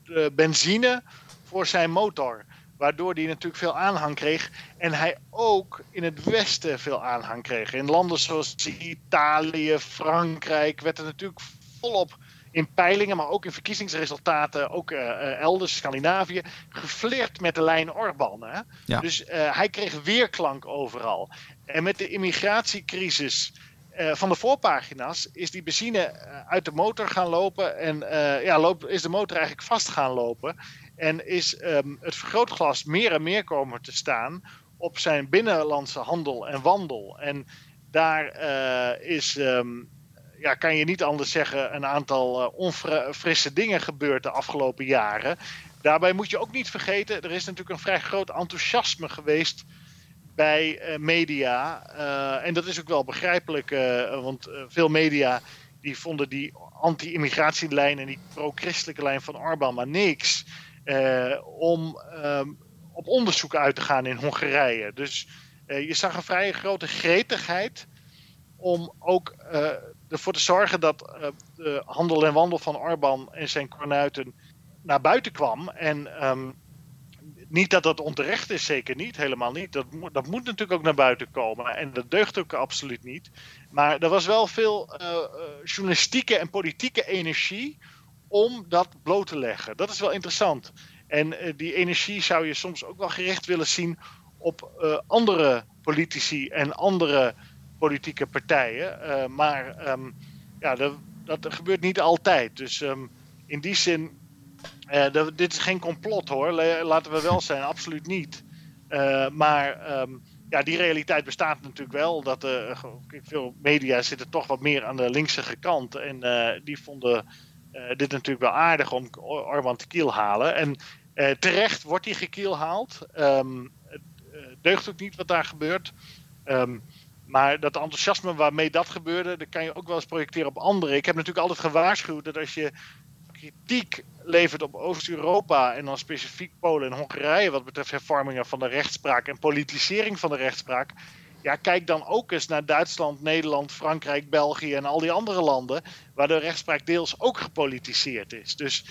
de benzine voor zijn motor. Waardoor hij natuurlijk veel aanhang kreeg. En hij ook in het Westen veel aanhang kreeg. In landen zoals Italië, Frankrijk werd er natuurlijk volop in peilingen, maar ook in verkiezingsresultaten, ook uh, elders, Scandinavië, geflirt met de lijn Orbán. Hè? Ja. Dus uh, hij kreeg weerklank overal. En met de immigratiecrisis uh, van de voorpagina's is die benzine uit de motor gaan lopen en ja, loop, is de motor eigenlijk vast gaan lopen. En is um, het vergrootglas meer en meer komen te staan op zijn binnenlandse handel en wandel. En daar is um, ja, kan je niet anders zeggen, een aantal onfrisse dingen gebeurd de afgelopen jaren. Daarbij moet je ook niet vergeten, er is natuurlijk een vrij groot enthousiasme geweest bij uh, media. Uh, en dat is ook wel begrijpelijk, want veel media die vonden die anti-immigratielijn en die pro-christelijke lijn van Orbán maar niks. om um, op onderzoek uit te gaan in Hongarije. Dus je zag een vrij grote gretigheid om ook ervoor te zorgen dat de handel en wandel van Arban en zijn kornuiten naar buiten kwam. En um, niet dat dat onterecht is, zeker niet, helemaal niet. Dat, moet, dat moet natuurlijk ook naar buiten komen. En dat deugt ook absoluut niet. Maar er was wel veel uh, journalistieke en politieke energie om dat bloot te leggen. Dat is wel interessant. En die energie zou je soms ook wel gericht willen zien op andere politici en andere politieke partijen. Maar um, ja, dat, dat, gebeurt niet altijd. Dus um, in die zin, uh, dit is geen complot hoor, laten we wel zijn, absoluut niet. Uh, maar ehm, ja, die realiteit bestaat natuurlijk wel. Dat uh, veel media zitten toch wat meer aan de linkse kant. En die vonden dit natuurlijk wel aardig om Orban te kiel halen. En terecht wordt hij gekielhaald. Um, het deugt ook niet wat daar gebeurt. Um, maar dat enthousiasme waarmee dat gebeurde, dat kan je ook wel eens projecteren op anderen. Ik heb natuurlijk altijd gewaarschuwd dat als je kritiek levert op Oost-Europa en dan specifiek Polen en Hongarije wat betreft hervormingen van de rechtspraak en politisering van de rechtspraak. Ja, kijk dan ook eens naar Duitsland, Nederland, Frankrijk, België en al die andere landen waar de rechtspraak deels ook gepolitiseerd is. Dus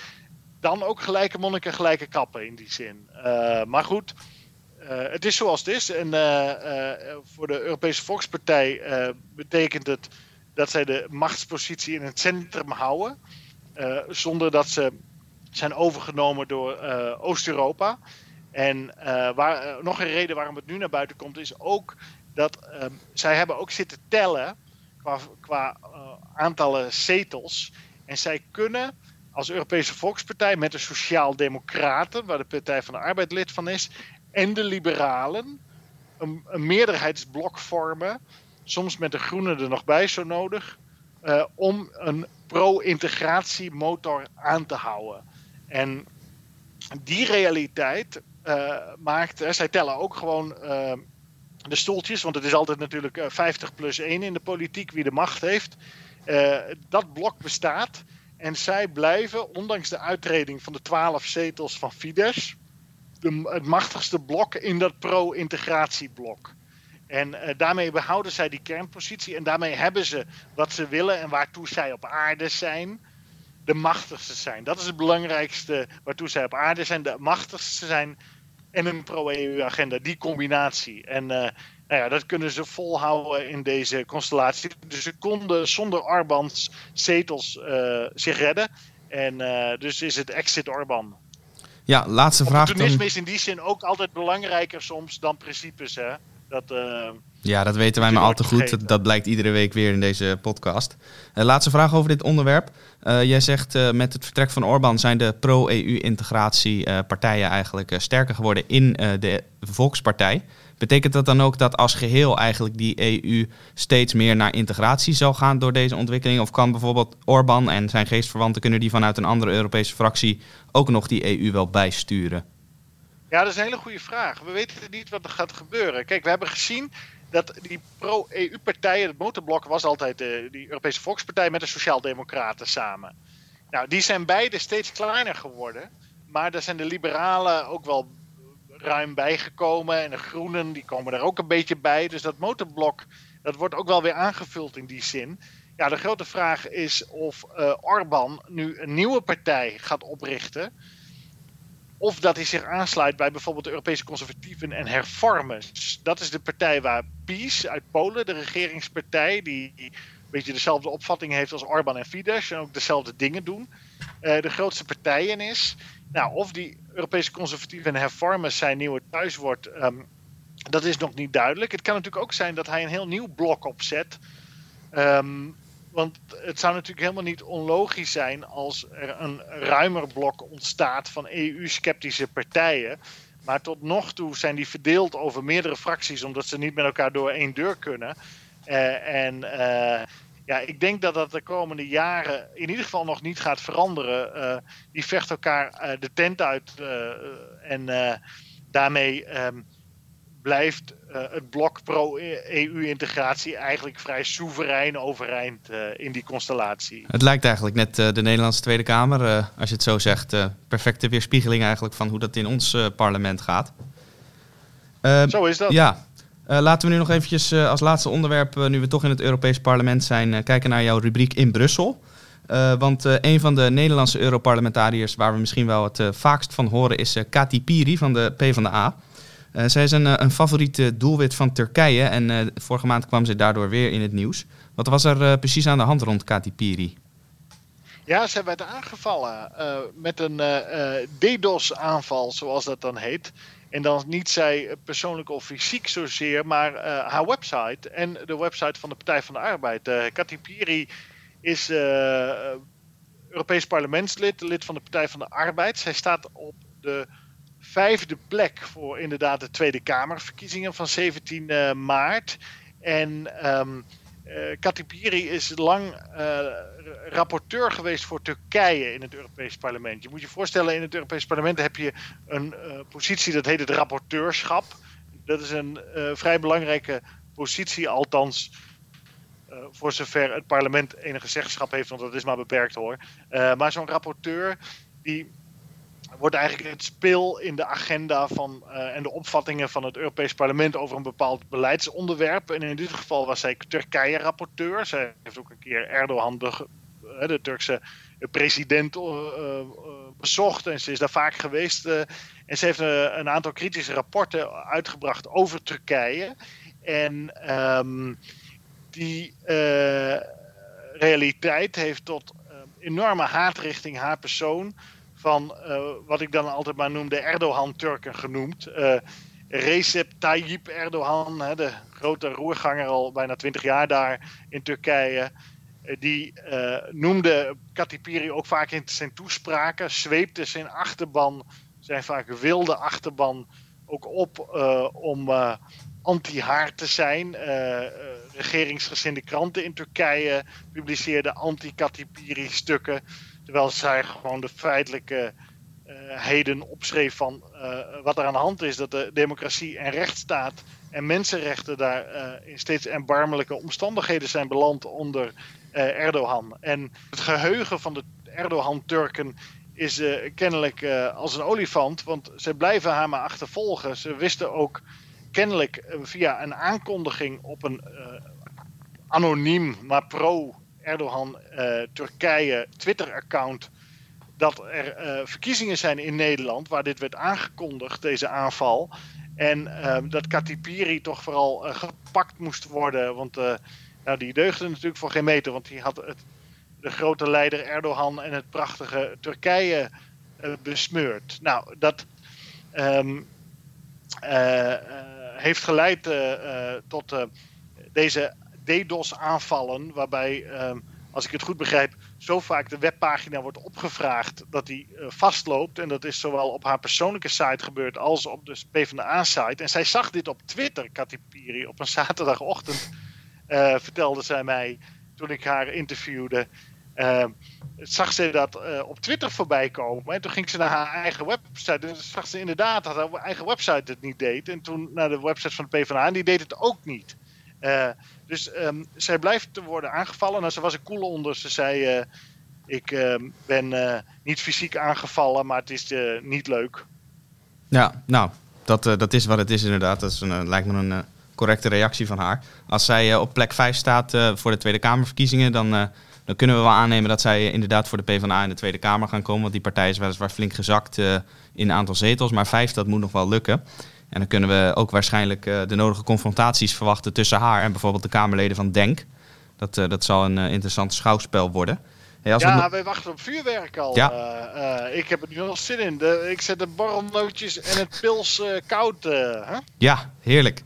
dan ook gelijke monniken, gelijke kappen in die zin. Uh, maar goed, uh, het is zoals het is. En uh, voor de Europese Volkspartij betekent het dat zij de machtspositie in het centrum houden. zonder dat ze zijn overgenomen door Oost-Europa. En waar, nog een reden waarom het nu naar buiten komt, is ook dat ehm, zij hebben ook zitten tellen qua, qua aantallen zetels. En zij kunnen als Europese Volkspartij met de Sociaal-Democraten, waar de Partij van de Arbeid lid van is, en de liberalen een, meerderheidsblok vormen, soms met de groenen er nog bij zo nodig, om een pro-integratiemotor aan te houden. En die realiteit uh, maakt, zij tellen ook gewoon uh, de stoeltjes, want het is altijd natuurlijk 50 plus 1 in de politiek wie de macht heeft. dat blok bestaat en zij blijven, ondanks de uittreding van de 12 zetels van Fidesz, de, het machtigste blok in dat pro-integratieblok. En daarmee behouden zij die kernpositie en daarmee hebben ze wat ze willen en waartoe zij op aarde zijn, de machtigste zijn. Dat is het belangrijkste waartoe zij op aarde zijn, de machtigste zijn en een pro-EU-agenda, die combinatie. En uh, nou ja, dat kunnen ze volhouden in deze constellatie. Dus ze konden zonder Orbans zetels uh, zich redden. En dus is het exit Orban. Ja, laatste vraag. Opportunisme is in die zin ook altijd belangrijker soms dan principes. Hè? Dat, uh, ja, dat weten wij maar al te goed. Dat, blijkt iedere week weer in deze podcast. Uh, laatste vraag over dit onderwerp. Uh, jij zegt met het vertrek van Orbán zijn de pro-EU-integratiepartijen eigenlijk sterker geworden in de Volkspartij. Betekent dat dan ook dat als geheel eigenlijk die EU steeds meer naar integratie zal gaan door deze ontwikkeling? Of kan bijvoorbeeld Orbán en zijn geestverwanten, kunnen die vanuit een andere Europese fractie ook nog die EU wel bijsturen? Ja, dat is een hele goede vraag. We weten niet wat er gaat gebeuren. Kijk, we hebben gezien dat die pro-EU-partijen, het motorblok was altijd de, die Europese Volkspartij met de Sociaaldemocraten samen. Nou, die zijn beide steeds kleiner geworden. Maar daar zijn de liberalen ook wel ruim bijgekomen. En de groenen die komen er ook een beetje bij. Dus dat motorblok dat wordt ook wel weer aangevuld in die zin. Ja, de grote vraag is of uh, Orbán nu een nieuwe partij gaat oprichten. Of dat hij zich aansluit bij bijvoorbeeld de Europese conservatieven en hervormers. Dat is de partij waar PiS uit Polen, de regeringspartij, die een beetje dezelfde opvatting heeft als Orbán en Fidesz en ook dezelfde dingen doen, uh, de grootste partijen is. Nou, of die Europese conservatieven en hervormers zijn nieuwe thuis wordt, um, dat is nog niet duidelijk. Het kan natuurlijk ook zijn dat hij een heel nieuw blok opzet. Um, want het zou natuurlijk helemaal niet onlogisch zijn als er een ruimer blok ontstaat van EU-sceptische partijen. Maar tot nog toe zijn die verdeeld over meerdere fracties, omdat ze niet met elkaar door één deur kunnen. Uh, en uh, ja, ik denk dat dat de komende jaren in ieder geval nog niet gaat veranderen. Uh, die vecht elkaar de tent uit en daarmee um, blijft uh, het blok pro-EU-integratie eigenlijk vrij soeverein overeind uh, in die constellatie. Het lijkt eigenlijk net uh, de Nederlandse Tweede Kamer, als je het zo zegt. perfecte weerspiegeling eigenlijk van hoe dat in ons parlement gaat. zo is dat. Ja. laten we nu nog eventjes als laatste onderwerp, nu we toch in het Europees parlement zijn, kijken naar jouw rubriek in Brussel. want een van de Nederlandse Europarlementariërs waar we misschien wel het vaakst van horen is Kati Piri van de PvdA. Uh, zij is een, eh, een favoriete doelwit van Turkije en uh, vorige maand kwam ze daardoor weer in het nieuws. Wat was er precies aan de hand rond Kati Piri? Ja, ze werd aangevallen met een DDoS-aanval, zoals dat dan heet. En dan niet zij persoonlijk of fysiek zozeer, maar haar website en de website van de Partij van de Arbeid. Kati Piri is Europees parlementslid, lid van de Partij van de Arbeid. Zij staat op de vijfde plek voor inderdaad de Tweede Kamerverkiezingen van 17 maart. En um, Piri is lang rapporteur geweest voor Turkije in het Europees Parlement. Je moet je voorstellen, in het Europees Parlement heb je een positie dat heet het rapporteurschap. Dat is een vrij belangrijke positie, althans voor zover het parlement enige zeggenschap heeft, want dat is maar beperkt hoor. Maar zo'n rapporteur die wordt eigenlijk het speel in de agenda van, uh, en de opvattingen van het Europees Parlement over een bepaald beleidsonderwerp. En in dit geval was zij Turkije-rapporteur. Zij heeft ook een keer Erdogan, de, de Turkse president, bezocht en ze is daar vaak geweest. en ze heeft een, aantal kritische rapporten uitgebracht over Turkije. En um, die realiteit heeft tot enorme haat richting haar persoon. Van uh, wat ik dan altijd maar noem de Erdogan-Turken genoemd. Recep Tayyip Erdogan, hè, de grote roerganger al bijna twintig jaar daar in Turkije. Die noemde Katipiri ook vaak in zijn toespraken, zweepte zijn achterban, zijn vaak wilde achterban, ook op om anti-haar te zijn. Uh, regeringsgezinde kranten in Turkije publiceerden anti-Katipiri stukken. Terwijl zij gewoon de feitelijke uh, heden opschreef van wat er aan de hand is. Dat de democratie en rechtsstaat en mensenrechten daar in steeds erbarmelijke omstandigheden zijn beland onder Erdogan. En het geheugen van de Erdogan-Turken is kennelijk als een olifant, want ze blijven haar maar achtervolgen. Ze wisten ook kennelijk eh, via een aankondiging op een anoniem, maar pro-Erdogan uh, Turkije Twitter-account. dat er verkiezingen zijn in Nederland waar dit werd aangekondigd, deze aanval. En dat Katipiri toch vooral gepakt moest worden. Want nou, die deugde natuurlijk voor geen meter. Want die had het, de grote leider Erdogan en het prachtige Turkije besmeurd. Nou, dat. Um, heeft geleid tot deze DDoS-aanvallen, waarbij, ehm, als ik het goed begrijp, zo vaak de webpagina wordt opgevraagd dat die vastloopt. En dat is zowel op haar persoonlijke site gebeurd als op de PvdA-site. En zij zag dit op Twitter, Katipiri, op een zaterdagochtend, vertelde zij mij toen ik haar interviewde. Uh, zag ze dat uh, op Twitter voorbij komen. En toen ging ze naar haar eigen website. En zag ze inderdaad dat haar eigen website het niet deed. En toen naar de website van de PvdA. En die deed het ook niet. Dus um, zij blijft te worden aangevallen. Nou, ze was een koele onder. Ze zei: uh, Ik ehm, ben niet fysiek aangevallen, maar het is niet leuk. Ja, nou, dat, dat is wat het is inderdaad. Dat een, lijkt me een correcte reactie van haar. Als zij op plek 5 staat voor de Tweede Kamerverkiezingen, dan dan kunnen we wel aannemen dat zij inderdaad voor de PvdA in de Tweede Kamer gaan komen. Want die partij is weliswaar flink gezakt in aantal zetels. Maar vijf, dat moet nog wel lukken. En dan kunnen we ook waarschijnlijk uh, de nodige confrontaties verwachten tussen haar en bijvoorbeeld de Kamerleden van Denk. Dat, uh, dat zal een interessant schouwspel worden. Hey, als ja, we... wij wachten op vuurwerk al. Ja. ik heb er nu al zin in. De, ik zet de borrelnootjes en het pils koud. Huh? Ja, heerlijk.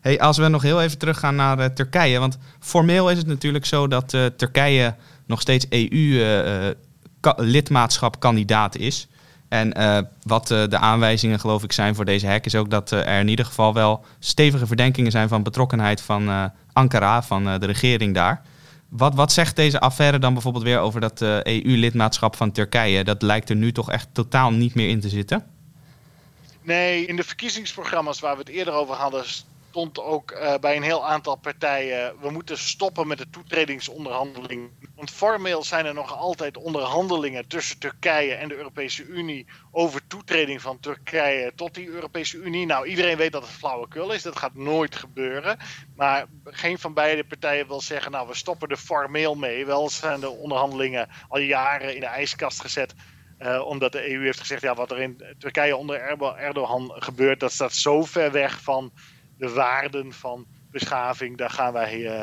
Hey, als we nog heel even teruggaan naar uh, Turkije. Want formeel is het natuurlijk zo dat Turkije nog steeds EU-lidmaatschap kandidaat is. En wat de aanwijzingen geloof ik zijn voor deze hack is ook dat er in ieder geval wel stevige verdenkingen zijn van betrokkenheid van Ankara, van de regering daar. Wat, wat zegt deze affaire dan bijvoorbeeld weer over dat EU-lidmaatschap van Turkije? Dat lijkt er nu toch echt totaal niet meer in te zitten. Nee, in de verkiezingsprogramma's waar we het eerder over hadden, stond ook uh, bij een heel aantal partijen: we moeten stoppen met de toetredingsonderhandelingen. Want formeel zijn er nog altijd onderhandelingen tussen Turkije en de Europese Unie over toetreding van Turkije tot die Europese Unie. Nou, iedereen weet dat het flauwekul is, dat gaat nooit gebeuren. Maar geen van beide partijen wil zeggen: nou, we stoppen er formeel mee. Wel zijn de onderhandelingen al jaren in de ijskast gezet. Uh, omdat de EU heeft gezegd, ja, wat er in Turkije onder Erdogan gebeurt, dat staat zo ver weg van de waarden van beschaving, daar gaan wij uh,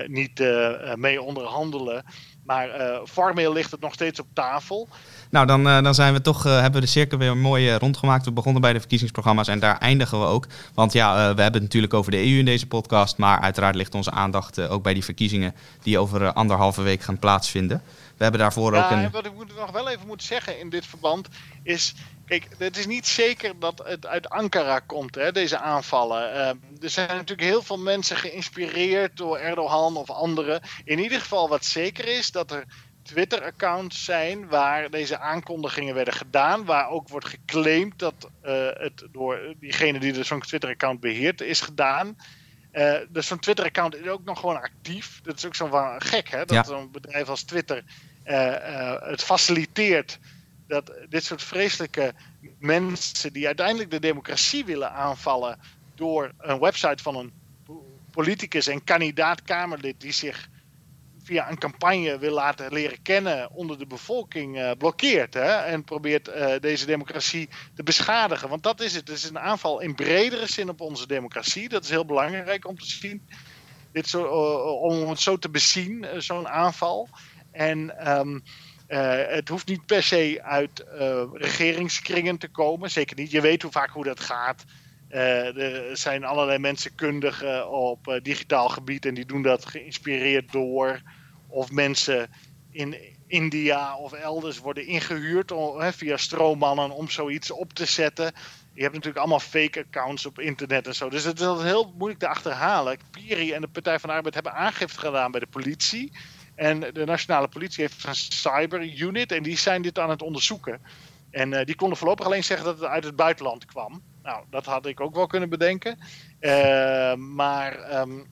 uh, niet uh, mee onderhandelen. Maar formeel ligt het nog steeds op tafel. Nou, dan, dan zijn we toch, hebben we de cirkel weer mooi rondgemaakt. We begonnen bij de verkiezingsprogramma's en daar eindigen we ook. Want ja, we hebben het natuurlijk over de EU in deze podcast. Maar uiteraard ligt onze aandacht ook bij die verkiezingen die over anderhalve week gaan plaatsvinden. We hebben daarvoor ja, ook een... en wat ik moet nog wel even moet zeggen in dit verband is... Kijk, het is niet zeker dat het uit Ankara komt, hè, deze aanvallen. Uh, er zijn natuurlijk heel veel mensen geïnspireerd door Erdogan of anderen. In ieder geval wat zeker is, dat er Twitter-accounts zijn waar deze aankondigingen werden gedaan. Waar ook wordt geclaimd dat uh, het door diegene die dus zo'n Twitter-account beheert is gedaan. Uh, dus zo'n Twitter-account is ook nog gewoon actief. Dat is ook zo van gek, hè? Dat ja. zo'n bedrijf als Twitter het faciliteert dat dit soort vreselijke mensen die uiteindelijk de democratie willen aanvallen door een website van een politicus en kandidaat-Kamerlid die zich via een campagne wil laten leren kennen onder de bevolking uh, blokkeert. Hè? En probeert deze democratie te beschadigen. Want dat is het. Het is een aanval in bredere zin op onze democratie. Dat is heel belangrijk om te zien. Dit zo, om het zo te bezien, zo'n aanval. En um, het hoeft niet per se uit regeringskringen te komen. Zeker niet. Je weet hoe vaak hoe dat gaat. Uh, er zijn allerlei mensen kundig op digitaal gebied en die doen dat geïnspireerd door. Of mensen in India of elders worden ingehuurd via stroommannen om zoiets op te zetten. Je hebt natuurlijk allemaal fake accounts op internet en zo. Dus het is heel moeilijk te achterhalen. Piri en de Partij van de Arbeid hebben aangifte gedaan bij de politie. En de nationale politie heeft een cyber unit en die zijn dit aan het onderzoeken. En die konden voorlopig alleen zeggen dat het uit het buitenland kwam. Nou, dat had ik ook wel kunnen bedenken. Uh, maar um,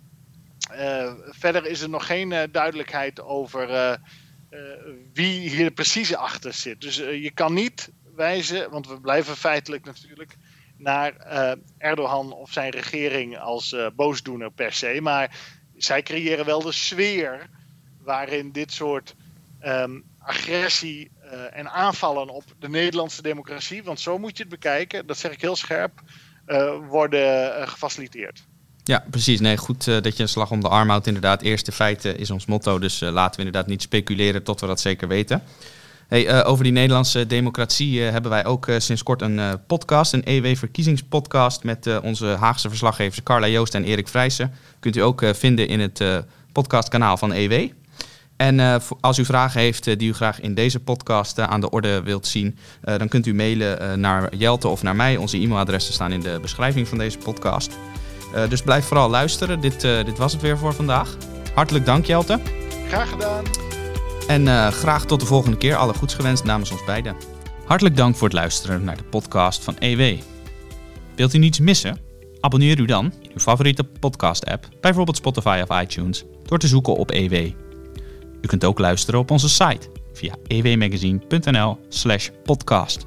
uh, verder is er nog geen duidelijkheid over wie hier precies achter zit. Dus je kan niet wijzen, want we blijven feitelijk natuurlijk naar Erdogan of zijn regering als boosdoener per se. Maar zij creëren wel de sfeer waarin dit soort um, agressie uh, en aanvallen op de Nederlandse democratie, want zo moet je het bekijken, dat zeg ik heel scherp, uh, worden uh, gefaciliteerd. Ja, precies. Nee, goed dat je een slag om de arm houdt. Inderdaad, eerste feiten is ons motto. Dus laten we inderdaad niet speculeren tot we dat zeker weten. Hey, over die Nederlandse democratie hebben wij ook sinds kort een podcast, een EW-verkiezingspodcast met onze Haagse verslaggevers Carla Joost en Erik Vrijsen. Kunt u ook vinden in het podcastkanaal van EW. En uh, als u vragen heeft uh, die u graag in deze podcast uh, aan de orde wilt zien, dan kunt u mailen naar Jelte of naar mij. Onze e-mailadressen staan in de beschrijving van deze podcast. dus blijf vooral luisteren. Dit, dit was het weer voor vandaag. Hartelijk dank Jelte. Graag gedaan. En graag tot de volgende keer. Alle goeds gewenst namens ons beiden. Hartelijk dank voor het luisteren naar de podcast van EW. Wilt u niets missen? Abonneer u dan in uw favoriete podcast app, bijvoorbeeld Spotify of iTunes, door te zoeken op EW. U kunt ook luisteren op onze site via ewmagazine.nl/podcast.